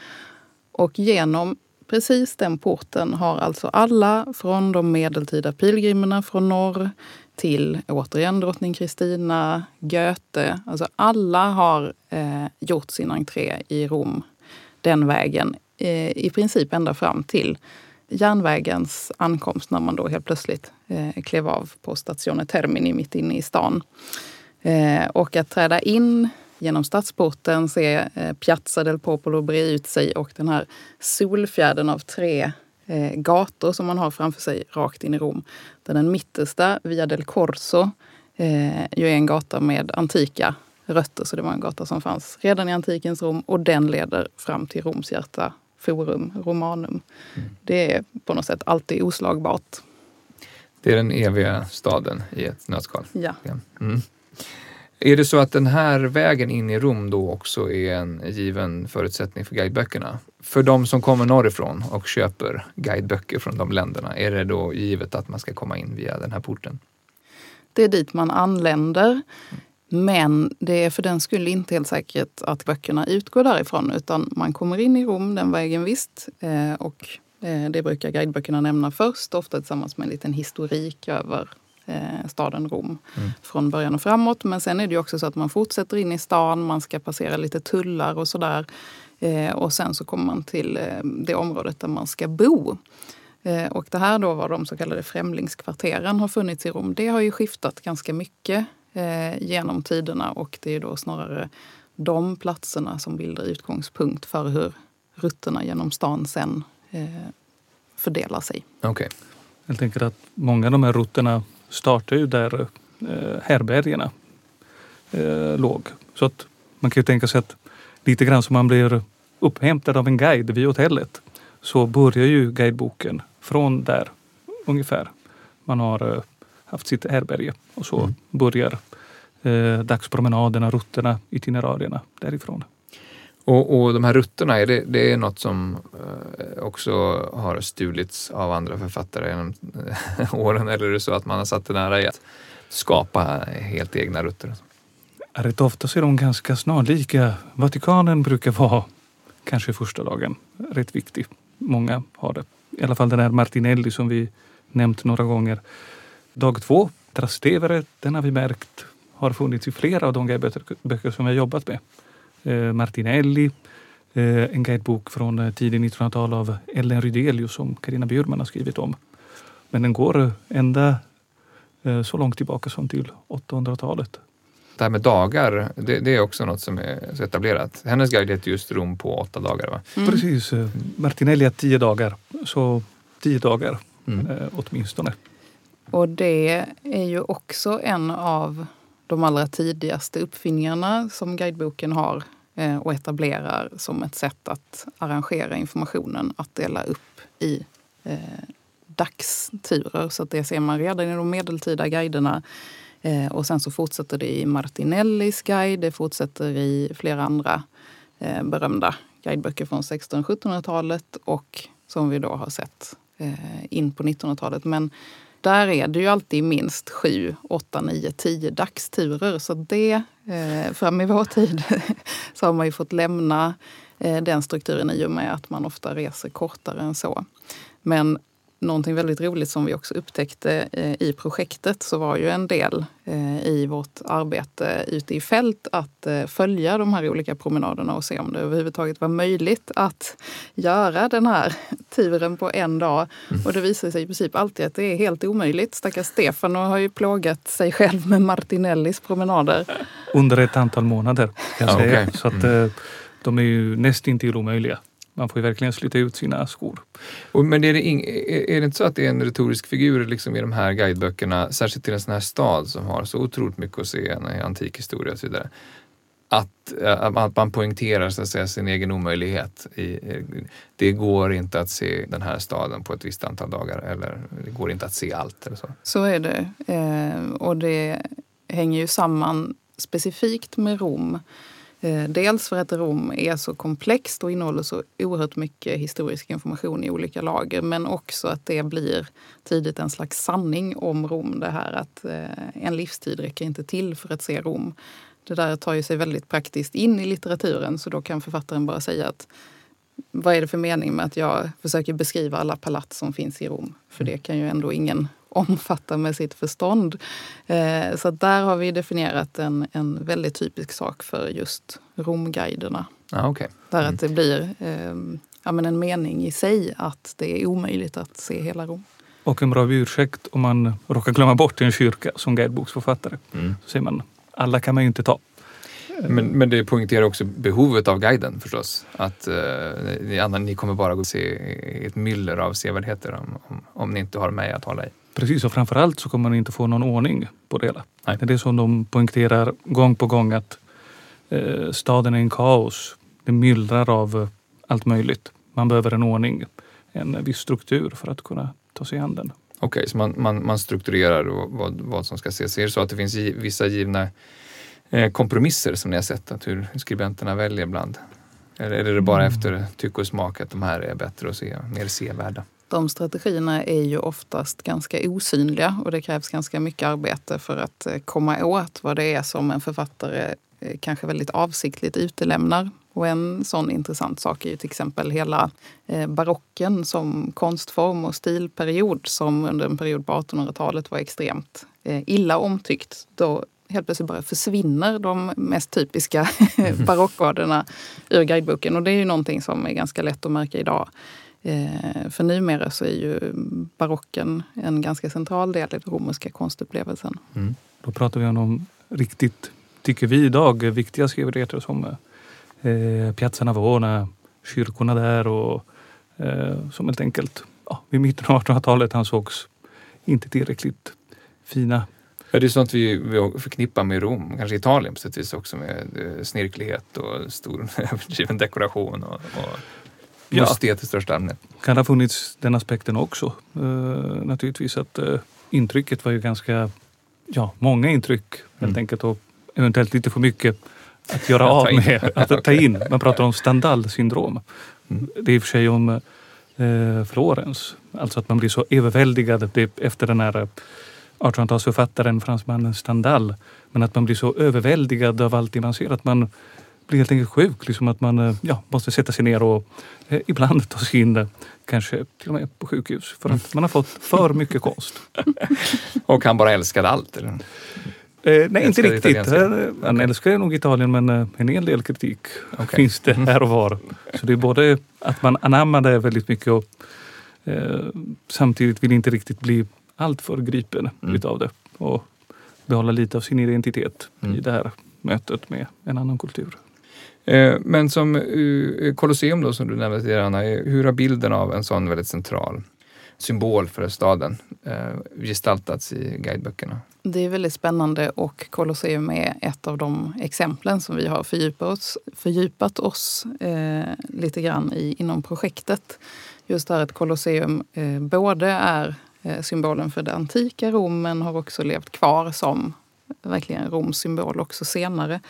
Och genom precis den porten har alltså alla från de medeltida pilgrimerna från norr till återigen drottning Kristina, Goethe. Alltså alla har eh, gjort sin entré i Rom den vägen. Eh, I princip ända fram till järnvägens ankomst när man då helt plötsligt eh, klev av på Stazione Termini mitt inne i stan. Eh, och att träda in genom stadsporten, se eh, Piazza del Popolo bre ut sig och den här solfjärden av tre eh, gator som man har framför sig rakt in i Rom. Där den mittersta, Via del Corso, eh, ju är en gata med antika rötter. Så det var en gata som fanns redan i antikens Rom och den leder fram till Roms hjärta, Forum Romanum. Det är på något sätt alltid oslagbart. Det är den eviga staden i ett nötskal. Ja. Mm. Är det så att den här vägen in i Rom då också är en given förutsättning för guideböckerna? För de som kommer norrifrån och köper guideböcker från de länderna, är det då givet att man ska komma in via den här porten? Det är dit man anländer. Men det är för den skull inte helt säkert att böckerna utgår därifrån utan man kommer in i Rom den vägen visst. Eh, och eh, det brukar guideböckerna nämna först, ofta tillsammans med en liten historik över eh, staden Rom Mm. från början och framåt. Men sen är det också så att man fortsätter in i stan, man ska passera lite tullar och sådär. Eh, och sen så kommer man till eh, det området där man ska bo. Eh, och det här då var de så kallade främlingskvarteren har funnits i Rom. Det har ju skiftat ganska mycket genom tiderna och det är då snarare de platserna som bildar utgångspunkt för hur rutterna genom stan sen fördelar sig. Okej. Jag tänker att många av de här rutterna startar ju där eh, härbergerna eh, låg. Så att man kan ju tänka sig att lite grann som man blir upphämtad av en guide vid hotellet så börjar ju guideboken från där ungefär. Man har eh, haft sitt härberge och så Mm. börjar eh, dagspromenaderna, rutterna, itinerarierna därifrån. Och, och de här rutterna, är det, det är något som eh, också har stulits av andra författare genom eh, *laughs* åren? Eller är det så att man har satt det nära i att skapa helt egna rutter? Rätt ofta så är de ganska snarlika. Vatikanen brukar vara kanske första dagen rätt viktig. Många har det. I alla fall den här Martinelli som vi nämnt några gånger. Dag två, Trastevere, den har vi märkt har funnits i flera av de böcker som vi har jobbat med. Eh, Martinelli, eh, en guidebok från eh, tidigt 1900-tal av Ellen Rydelius som Karina Bjurman har skrivit om. Men den går ända eh, så långt tillbaka som till 800-talet. Det här med dagar, det, det är också något som är så etablerat. Hennes guide heter just Rom på åtta dagar. Va? Mm. Precis. Martinelli har tio dagar. Så tio dagar Mm. eh, åtminstone. Och det är ju också en av de allra tidigaste uppfinningarna som guideboken har eh, och etablerar som ett sätt att arrangera informationen, att dela upp i eh, dagsturer. Så att det ser man redan i de medeltida guiderna. Eh, och sen så fortsätter det i Martinellis guide, det fortsätter i flera andra eh, berömda guideböcker från 1600-1700-talet och som vi då har sett eh, in på 1900-talet. Men där är det ju alltid minst sju, åtta, nio, tio dagsturer. Så det, eh, fram i vår tid, *laughs* så har man ju fått lämna eh, den strukturen i och med att man ofta reser kortare än så. Men någonting väldigt roligt som vi också upptäckte eh, i projektet så var ju en del eh, i vårt arbete ute i fält att eh, följa de här olika promenaderna och se om det överhuvudtaget var möjligt att göra den här *laughs* turen på en dag. Mm. Och det visade sig i princip alltid att det är helt omöjligt. Stackars Stefano har ju plågat sig själv med Martinellis promenader. Under ett antal månader kan jag säga. Okay. Så att, mm. de är ju nästintill omöjliga. Man får ju verkligen slita ut sina skor. Och, men är det, ing, är, är det inte så att det är en retorisk figur liksom i de här guideböckerna, särskilt till en sån här stad som har så otroligt mycket att se i antik historia och så vidare, att, eh, att man poängterar så att säga, sin egen omöjlighet. I, det går inte att se den här staden på ett visst antal dagar eller det går inte att se allt. Eller så. så är det. Eh, och det hänger ju samman specifikt med Rom Eh, Eh, dels för att Rom är så komplext och innehåller så oerhört mycket historisk information i olika lager. Men också att det blir tidigt en slags sanning om Rom. Det här att eh, en livstid räcker inte till för att se Rom. Det där tar ju sig väldigt praktiskt in i litteraturen så då kan författaren bara säga att vad är det för mening med att jag försöker beskriva alla palats som finns i Rom? För det kan ju ändå ingen omfatta med sitt förstånd. Eh, så där har vi definierat en, en väldigt typisk sak för just Romguiderna. Ah, okay. Där mm. att det blir eh, ja, men en mening i sig att det är omöjligt att se hela Rom. Och en bra ursäkt om man råkar glömma bort en kyrka som guideboksförfattare. Mm. Så säger man, alla kan man ju inte ta. Men, men det poängterar också behovet av guiden förstås. Att eh, ni kommer bara att se ett myller av sevärdheter om, om, om ni inte har mig att hålla i. Precis, och framförallt så kommer man inte få någon ordning på det hela. Nej. Det är det som de poängterar gång på gång att eh, staden är en kaos. Det myllrar av eh, allt möjligt. Man behöver en ordning, en viss struktur för att kunna ta sig an den. Okej, okay, så man, man, man strukturerar vad, vad som ska ses. Är det så att det finns vissa givna eh, kompromisser som ni har sett, att hur skribenterna väljer ibland? Eller är det bara mm. efter tycke och smak att de här är bättre att se, mer sevärda? De strategierna är ju oftast ganska osynliga och det krävs ganska mycket arbete för att eh, komma åt vad det är som en författare eh, kanske väldigt avsiktligt utelämnar. Och en sån intressant sak är ju till exempel hela eh, barocken som konstform och stilperiod som under en period på 1800-talet var extremt illa omtyckt. Då helt plötsligt bara försvinner de mest typiska *laughs* barockvaderna ur guideboken. Och det är ju någonting som är ganska lätt att märka idag. Eh, för numera så är ju barocken en ganska central del i den romerska konstupplevelsen. Mm. Då pratar vi om de riktigt, tycker vi idag, viktiga sevärdheter som eh, Piazza Navona, kyrkorna där och eh, som helt enkelt ja, vid mitten av 1800-talet ansågs inte tillräckligt fina. Ja, det är sånt vi, vi förknippar med Rom, kanske Italien på sätt och vis också med eh, snirklighet och stor *laughs* överdriven dekoration. Och, och ja. museet i största allmänhet. Kan ha funnits den aspekten också. Uh, naturligtvis att uh, intrycket var ju ganska, ja, många intryck helt mm. enkelt och eventuellt lite för mycket att göra *laughs* av med, att ta in. Man pratar om Stendhal-syndrom. Mm. Det är i och för sig om eh, Florens. Alltså att man blir så överväldigad efter den här 1800-talsförfattaren fransmannen Stendhal. Men att man blir så överväldigad av allt det man ser att man blir helt enkelt sjuk. Liksom att man eh, ja, måste sätta sig ner och eh, ibland ta sig in, kanske till och med på sjukhus, för att man har fått för mycket konst. *laughs* och han bara älskade allt? Eller? Eh, nej, inte riktigt. Han okay. älskar nog Italien men eh, en hel del kritik okay. finns det här och var. Så det är både att man anammade väldigt mycket och eh, samtidigt vill inte riktigt bli alltför gripen mm. utav det. Och behålla lite av sin identitet mm. i det här mötet med en annan kultur. Eh, men som eh, eh, Colosseum då, som du nämnde tidigare Anna, hur har bilden av en sån väldigt central symbol för staden gestaltats i guideböckerna? Det är väldigt spännande och Colosseum är ett av de exemplen som vi har fördjupat oss, fördjupat oss eh, lite grann i inom projektet. Just det här att Colosseum eh, både är eh, symbolen för det antika Rom men har också levt kvar som verkligen Roms symbol också senare.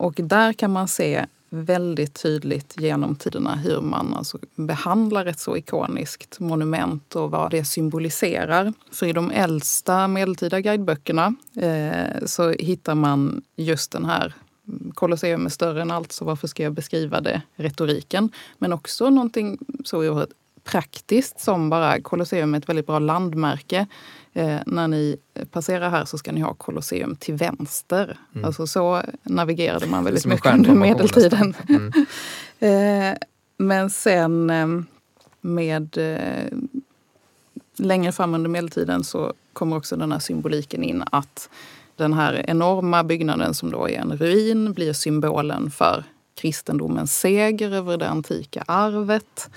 Och där kan man se väldigt tydligt genom tiderna hur man alltså behandlar ett så ikoniskt monument och vad det symboliserar. För i de äldsta medeltida guideböckerna eh, så hittar man just den här mm, Colosseum är större än allt, så varför ska jag beskriva det? Retoriken. Men också någonting så oerhört praktiskt som bara Colosseum är ett väldigt bra landmärke. Eh, när ni passerar här så ska ni ha Colosseum till vänster. Mm. Alltså så navigerade man väldigt mycket under medeltiden. Mm. *laughs* eh, men sen eh, med eh, längre fram under medeltiden så kommer också den här symboliken in att den här enorma byggnaden som då är en ruin blir symbolen för kristendomens seger över det antika arvet.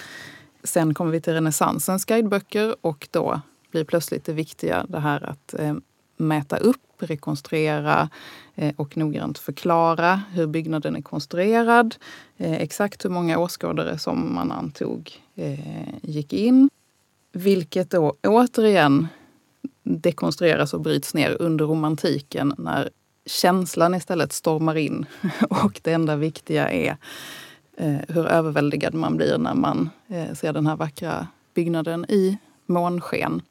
Sen kommer vi till renässansens guideböcker och då blir plötsligt det viktiga det här att eh, mäta upp, rekonstruera eh, och noggrant förklara hur byggnaden är konstruerad. Eh, exakt hur många åskådare som man antog eh, gick in. Vilket då återigen dekonstrueras och bryts ner under romantiken när känslan istället stormar in. *laughs* Och det enda viktiga är Eh, hur överväldigad man blir när man eh, ser den här vackra byggnaden i månsken.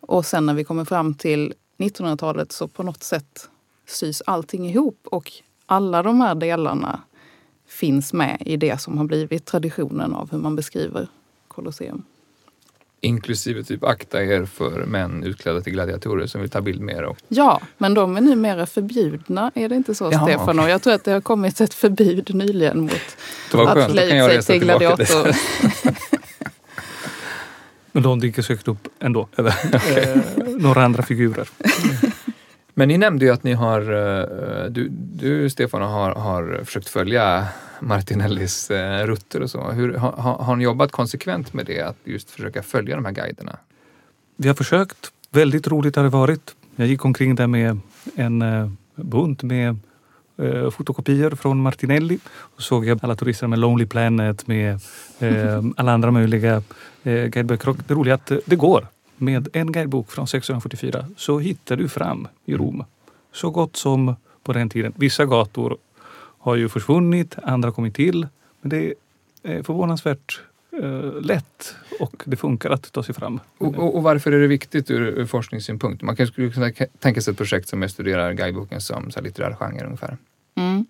Och sen när vi kommer fram till 1900-talet så på något sätt sys allting ihop och alla de här delarna finns med i det som har blivit traditionen av hur man beskriver Colosseum. Inklusive typ akta er för män utklädda till gladiatorer som vill ta bild med er. Och... Ja, men de är numera förbjudna. Är det inte så Jaha, Stefan? Okay. Och jag tror att det har kommit ett förbud nyligen mot att klä ut sig till gladiator. *laughs* men de dyker säkert upp ändå. *laughs* eh, några andra figurer. *laughs* Men ni nämnde ju att ni har, eh, du, du Stefan har, har försökt följa Martinellis eh, rutter och så. Hur, har, har ni jobbat konsekvent med det, att just försöka följa de här guiderna? Vi har försökt. Väldigt roligt har det varit. Jag gick omkring där med en eh, bunt med eh, fotokopior från Martinelli. Och såg jag alla turister med Lonely Planet, med eh, *laughs* alla andra möjliga eh, guideböcker. det roliga är att det går. Med en guidebok från 1644 så hittar du fram i Rom. Så gott som på den tiden. Vissa gator har ju försvunnit, andra kommit till. Men det är förvånansvärt eh, lätt och det funkar att ta sig fram. Och, och, och varför är det viktigt ur, ur forskningssynpunkt? Man kanske skulle kunna tänka sig ett projekt som studerar guideboken som så litterär genre ungefär. Mm.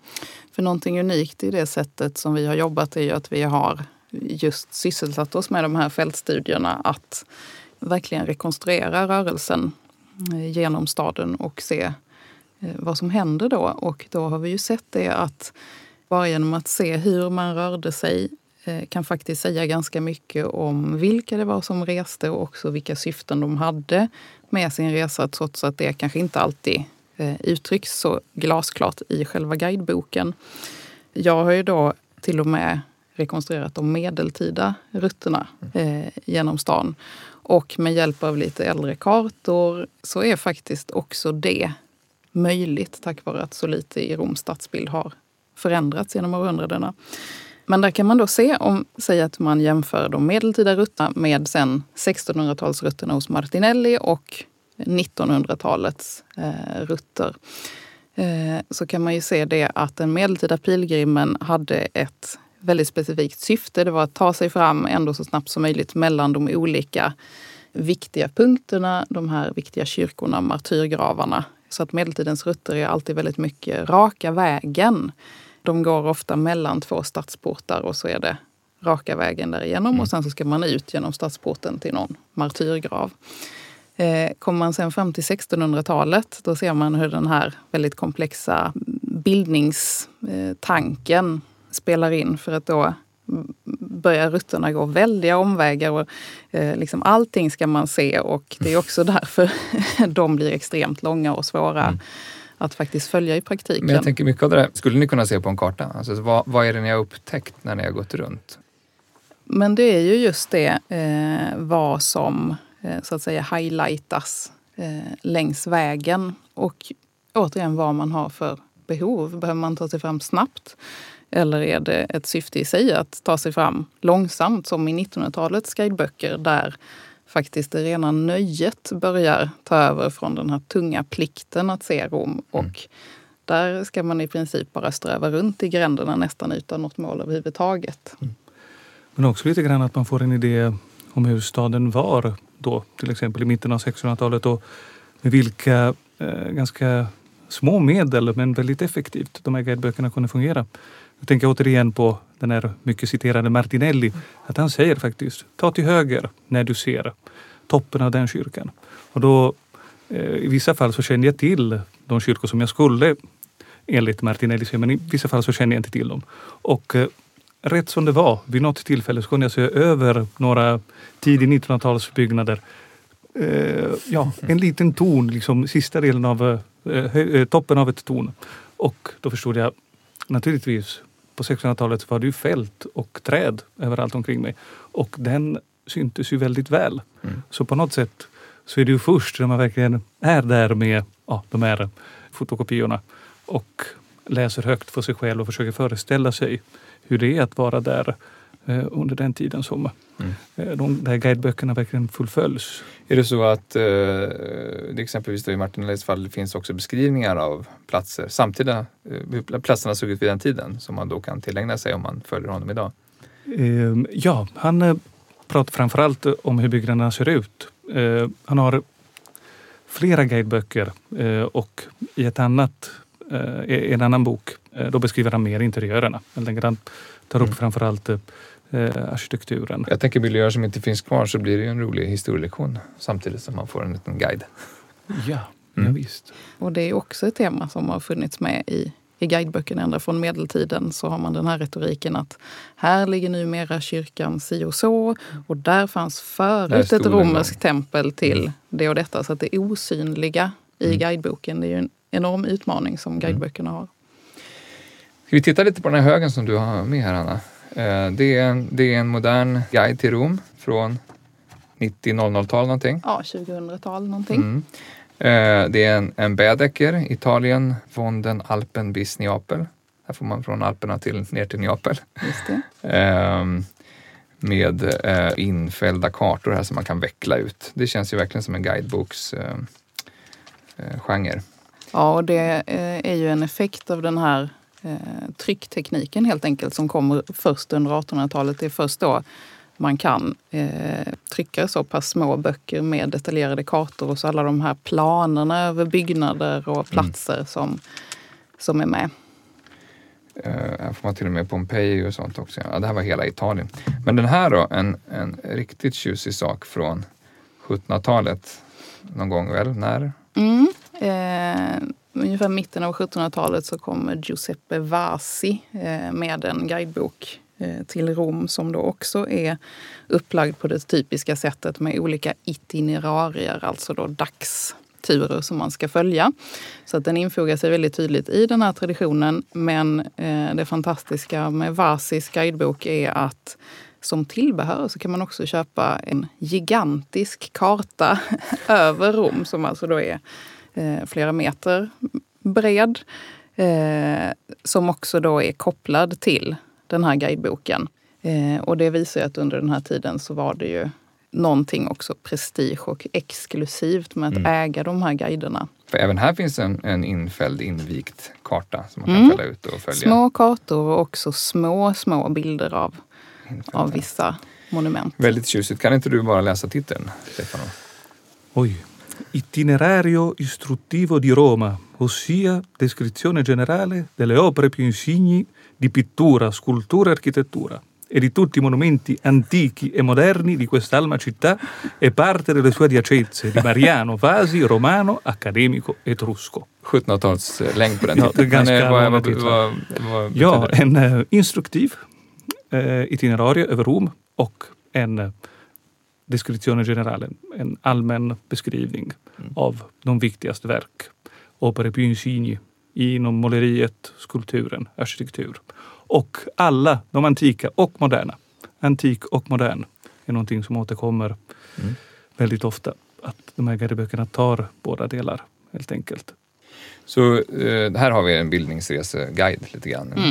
För någonting unikt i det sättet som vi har jobbat är ju att vi har just sysselsatt oss med de här fältstudierna att verkligen rekonstruera rörelsen eh, genom staden och se Eh, vad som händer då. Och då har vi ju sett det att bara genom att se hur man rörde sig eh, kan faktiskt säga ganska mycket om vilka det var som reste och också vilka syften de hade med sin resa trots att det kanske inte alltid uttrycks så glasklart i själva guideboken. Jag har ju då till och med rekonstruerat de medeltida rutterna eh, genom stan. Och med hjälp av lite äldre kartor så är faktiskt också det möjligt tack vare att så lite i Roms stadsbild har förändrats genom århundradena. Men där kan man då se, om säg att man jämför de medeltida rutterna med sen 1600-talsrutterna hos Martinelli och 1900-talets eh, rutter. Eh, så kan man ju se det att den medeltida pilgrimen hade ett väldigt specifikt syfte. Det var att ta sig fram ändå så snabbt som möjligt mellan de olika viktiga punkterna, de här viktiga kyrkorna, martyrgravarna så att medeltidens rutter är alltid väldigt mycket raka vägen. De går ofta mellan två stadsportar och så är det raka vägen därigenom mm. och sen så ska man ut genom stadsporten till någon martyrgrav. Eh, kommer man sen fram till 1600-talet då ser man hur den här väldigt komplexa bildningstanken spelar in för att då börjar rutterna gå väldiga omvägar. Och, eh, liksom allting ska man se och det är också *laughs* därför *laughs* de blir extremt långa och svåra mm. att faktiskt följa i praktiken. Men jag tänker mycket av det där skulle ni kunna se på en karta. Alltså, vad, vad är det ni har upptäckt när ni har gått runt? Men det är ju just det eh, vad som eh, så att säga highlightas eh, längs vägen. Och återigen vad man har för behov. Behöver man ta sig fram snabbt? Eller är det ett syfte i sig att ta sig fram långsamt som i 1900-talets guideböcker där faktiskt det rena nöjet börjar ta över från den här tunga plikten att se Rom. Mm. Och där ska man i princip bara ströva runt i gränderna nästan utan något mål överhuvudtaget. Mm. Men också lite grann att man får en idé om hur staden var då, till exempel i mitten av 1600-talet och med vilka eh, ganska små medel men väldigt effektivt de här guideböckerna kunde fungera. Jag tänker återigen på den här mycket citerade Martinelli. Att han säger faktiskt, ta till höger när du ser toppen av den kyrkan. Och då, eh, I vissa fall så känner jag till de kyrkor som jag skulle enligt Martinelli se men i vissa fall så känner jag inte till dem. Och eh, rätt som det var, vid något tillfälle så kunde jag se över några tidig 1900-talsbyggnader. Eh, ja, en liten ton, liksom sista delen av eh, toppen av ett torn. Och då förstod jag naturligtvis på 1600-talet var det ju fält och träd överallt omkring mig. Och den syntes ju väldigt väl. Mm. Så på något sätt så är det ju först när man verkligen är där med ja, de här fotokopiorna och läser högt för sig själv och försöker föreställa sig hur det är att vara där eh, under den tiden som Mm. eh, de där guideböckerna verkligen fullföljs. Är det så att eh, det exempelvis då i Martinellis fall finns också beskrivningar av platser, samtida, eh, hur platserna såg ut vid den tiden som man då kan tillägna sig om man följer honom idag? Eh, ja, han eh, pratar framförallt om hur byggnaderna ser ut. Eh, han har flera guideböcker eh, och i ett annat, eh, en annan bok eh, då beskriver han mer interiörerna. Helt enkelt Han tar upp Mm. framförallt eh, arkitekturen. Jag tänker miljöer som inte finns kvar så blir det ju en rolig historielektion samtidigt som man får en liten guide. Ja, Mm. ja visst. Och det är också ett tema som har funnits med i, i guideböckerna ända från medeltiden. Så har man den här retoriken att här ligger numera kyrkan si och så. Och där fanns förut ett romerskt tempel till Mm. det och detta. Så att det osynliga i Mm. guideboken, det är ju en enorm utmaning som guideböckerna har. Ska vi titta lite på den här högen som du har med här Anna? Eh, det, är en, det är en modern guide till Rom från 90-00-tal någonting. Ja, 2000-tal någonting. Mm. Eh, det är en, en Baedeker, Italien, von den Alpen bis Neapel. Här får man från Alperna till, ner till Neapel. Ehm, med eh, infällda kartor här som man kan veckla ut. Det känns ju verkligen som en guideboks eh, eh, genre. Ja, och det är ju en effekt av den här eh, trycktekniken helt enkelt som kommer först under 1800-talet. Det är först då man kan eh, trycka så pass små böcker med detaljerade kartor och så alla de här planerna över byggnader och platser som, som är med. Eh, här får man till och med Pompeji och sånt också. Ja, det här var hela Italien. Men den här då, en, en riktigt tjusig sak från 1700-talet. Någon gång väl? När? Mm. Eh, ungefär mitten av 1700-talet så kommer Giuseppe Vasi eh, med en guidebok eh, till Rom som då också är upplagd på det typiska sättet med olika itinerarier, alltså då dagsturer som man ska följa. Så att den infogar sig väldigt tydligt i den här traditionen. Men eh, det fantastiska med Vasis guidebok är att som tillbehör så kan man också köpa en gigantisk karta *laughs* över Rom som alltså då är eh, flera meter bred. Eh, som också då är kopplad till den här guideboken. Eh, och det visar ju att under den här tiden så var det ju någonting också prestige och exklusivt med att Mm. äga de här guiderna. För även här finns en, en infälld, invikt karta som man kan Mm. fälla ut och följa. Små kartor och också små, små bilder av, av vissa monument. Väldigt tjusigt. Kan inte du bara läsa titeln, Stefano? Oj. Itinerario istruttivo di Roma, ossia descrizione generale delle opere più insigni di pittura, scultura e architettura e di tutti i monumenti antichi e moderni di quest'alma città e parte delle sue adiacenze di Mariano, Vasi, Romano, accademico, etrusco. 1700-tals eh, längd på den Ja, eh, en eh, instruktiv eh, itinerarie över Rom och en eh, descrizione generale, en allmän beskrivning Mm. av de viktigaste verk. Opere più insigni inom måleriet, skulpturen, arkitektur. Och alla de antika och moderna. Antik och modern är någonting som återkommer Mm. väldigt ofta. Att de här guideböckerna tar båda delar helt enkelt. Så eh, här har vi en bildningsreseguide lite grann. Mm.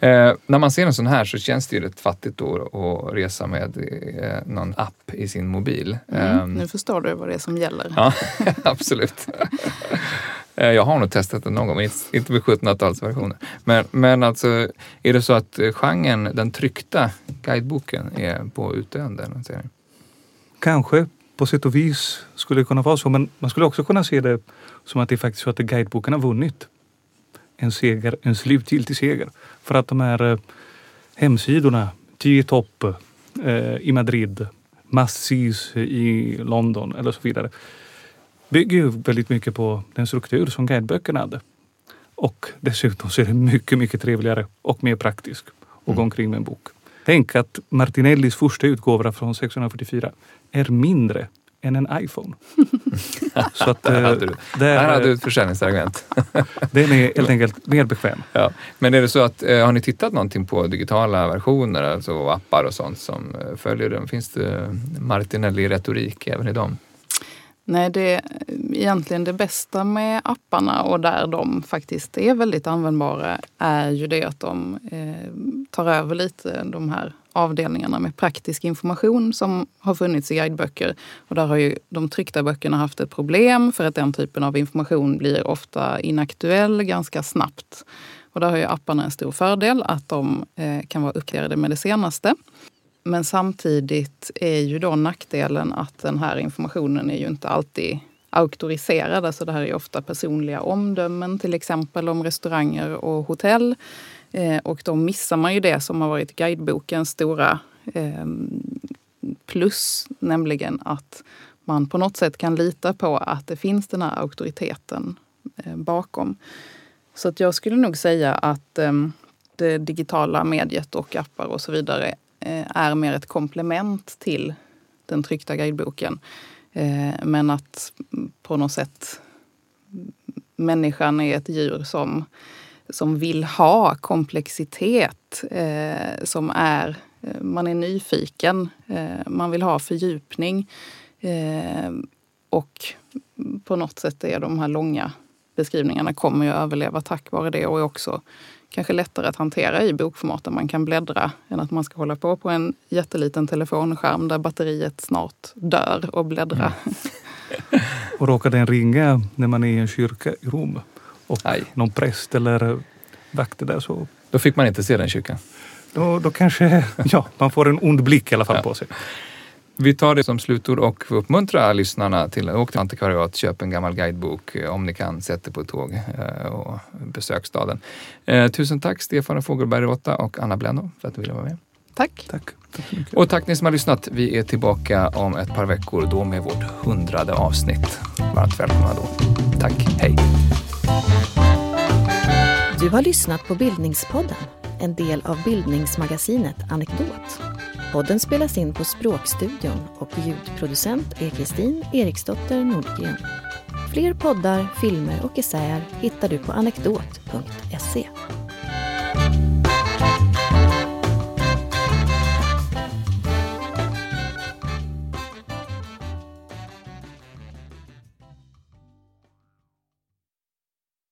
Eh, när man ser en sån här så känns det ju rätt fattigt då att resa med eh, någon app i sin mobil. Mm. Ehm, Nu förstår du vad det är som gäller. Ja, *laughs* absolut. Eh, Jag har nog testat det någon gång, men inte- med 1700-talsversioner. Men, men alltså, är det så att eh, genren, den tryckta guideboken, är på utdöende? Kanske på sätt och vis skulle det kunna vara så, men man skulle också kunna se det som att det är faktiskt så att guideboken har vunnit en seger en slutgiltig seger. För att de här eh, hemsidorna, G-top eh, i Madrid, Massis i London eller så vidare, bygger ju väldigt mycket på den struktur som guideböckerna hade. Och dessutom så är det mycket, mycket trevligare och mer praktiskt att gå Mm. omkring med en bok. Tänk att Martinellis första utgåva från 1644 är mindre än en iPhone. *laughs* så att, Där eh, hade du, där, där hade du ett försäljningsargument. *laughs* den är helt enkelt mer bekväm. Ja. Men är det så att, eh, har ni tittat någonting på digitala versioner, alltså appar och sånt som eh, följer den? Finns det Martinelli-retorik även i dem? Nej, det är egentligen det bästa med apparna och där de faktiskt är väldigt användbara är ju det att de eh, tar över lite de här avdelningarna med praktisk information som har funnits i guideböcker. Och där har ju de tryckta böckerna haft ett problem för att den typen av information blir ofta inaktuell ganska snabbt. Och där har ju apparna en stor fördel att de eh, kan vara uppdaterade med det senaste. Men samtidigt är ju då nackdelen att den här informationen är ju inte alltid auktoriserad. Alltså det här är ofta personliga omdömen, till exempel om restauranger och hotell. Eh, och då missar man ju det som har varit guidebokens stora eh, plus, nämligen att man på något sätt kan lita på att det finns den här auktoriteten eh, bakom. Så att jag skulle nog säga att eh, det digitala mediet och appar och så vidare eh, är mer ett komplement till den tryckta guideboken. Eh, men att på något sätt människan är ett djur som, som vill ha komplexitet, eh, som är, eh, man är nyfiken, eh, man vill ha fördjupning. Eh, och på något sätt är de här långa beskrivningarna kommer ju att överleva tack vare det och är också kanske lättare att hantera i bokformat där man kan bläddra än att man ska hålla på på en jätteliten telefonskärm där batteriet snart dör och bläddra. Mm. *laughs* Och råkar den ringa när man är i en kyrka i Rom och Aj. någon präst eller vakter där så Då fick man inte se den kyrkan. då, då kanske *laughs* ja, man får en ond blick i alla fall Ja. på sig. Vi tar det som slutord och uppmuntrar lyssnarna till att åka till antikvariat, köp en gammal guidebok eh, om ni kan, sätt er på ett tåg eh, och besök staden. Eh, tusen tack Stefan Fogelberg Rotta och Anna Blenno för att du ville vara med. Tack! Tack. Och tack ni som har lyssnat. Vi är tillbaka om ett par veckor, då med vårt hundrade avsnitt. Varmt välkomna då. Tack, hej! Du har lyssnat på Bildningspodden, en del av bildningsmagasinet Anekdot. Podden spelas in på Språkstudion och ljudproducent är Kristin Eriksdotter Nordgren. Fler poddar, filmer och essäer hittar du på anekdot.se.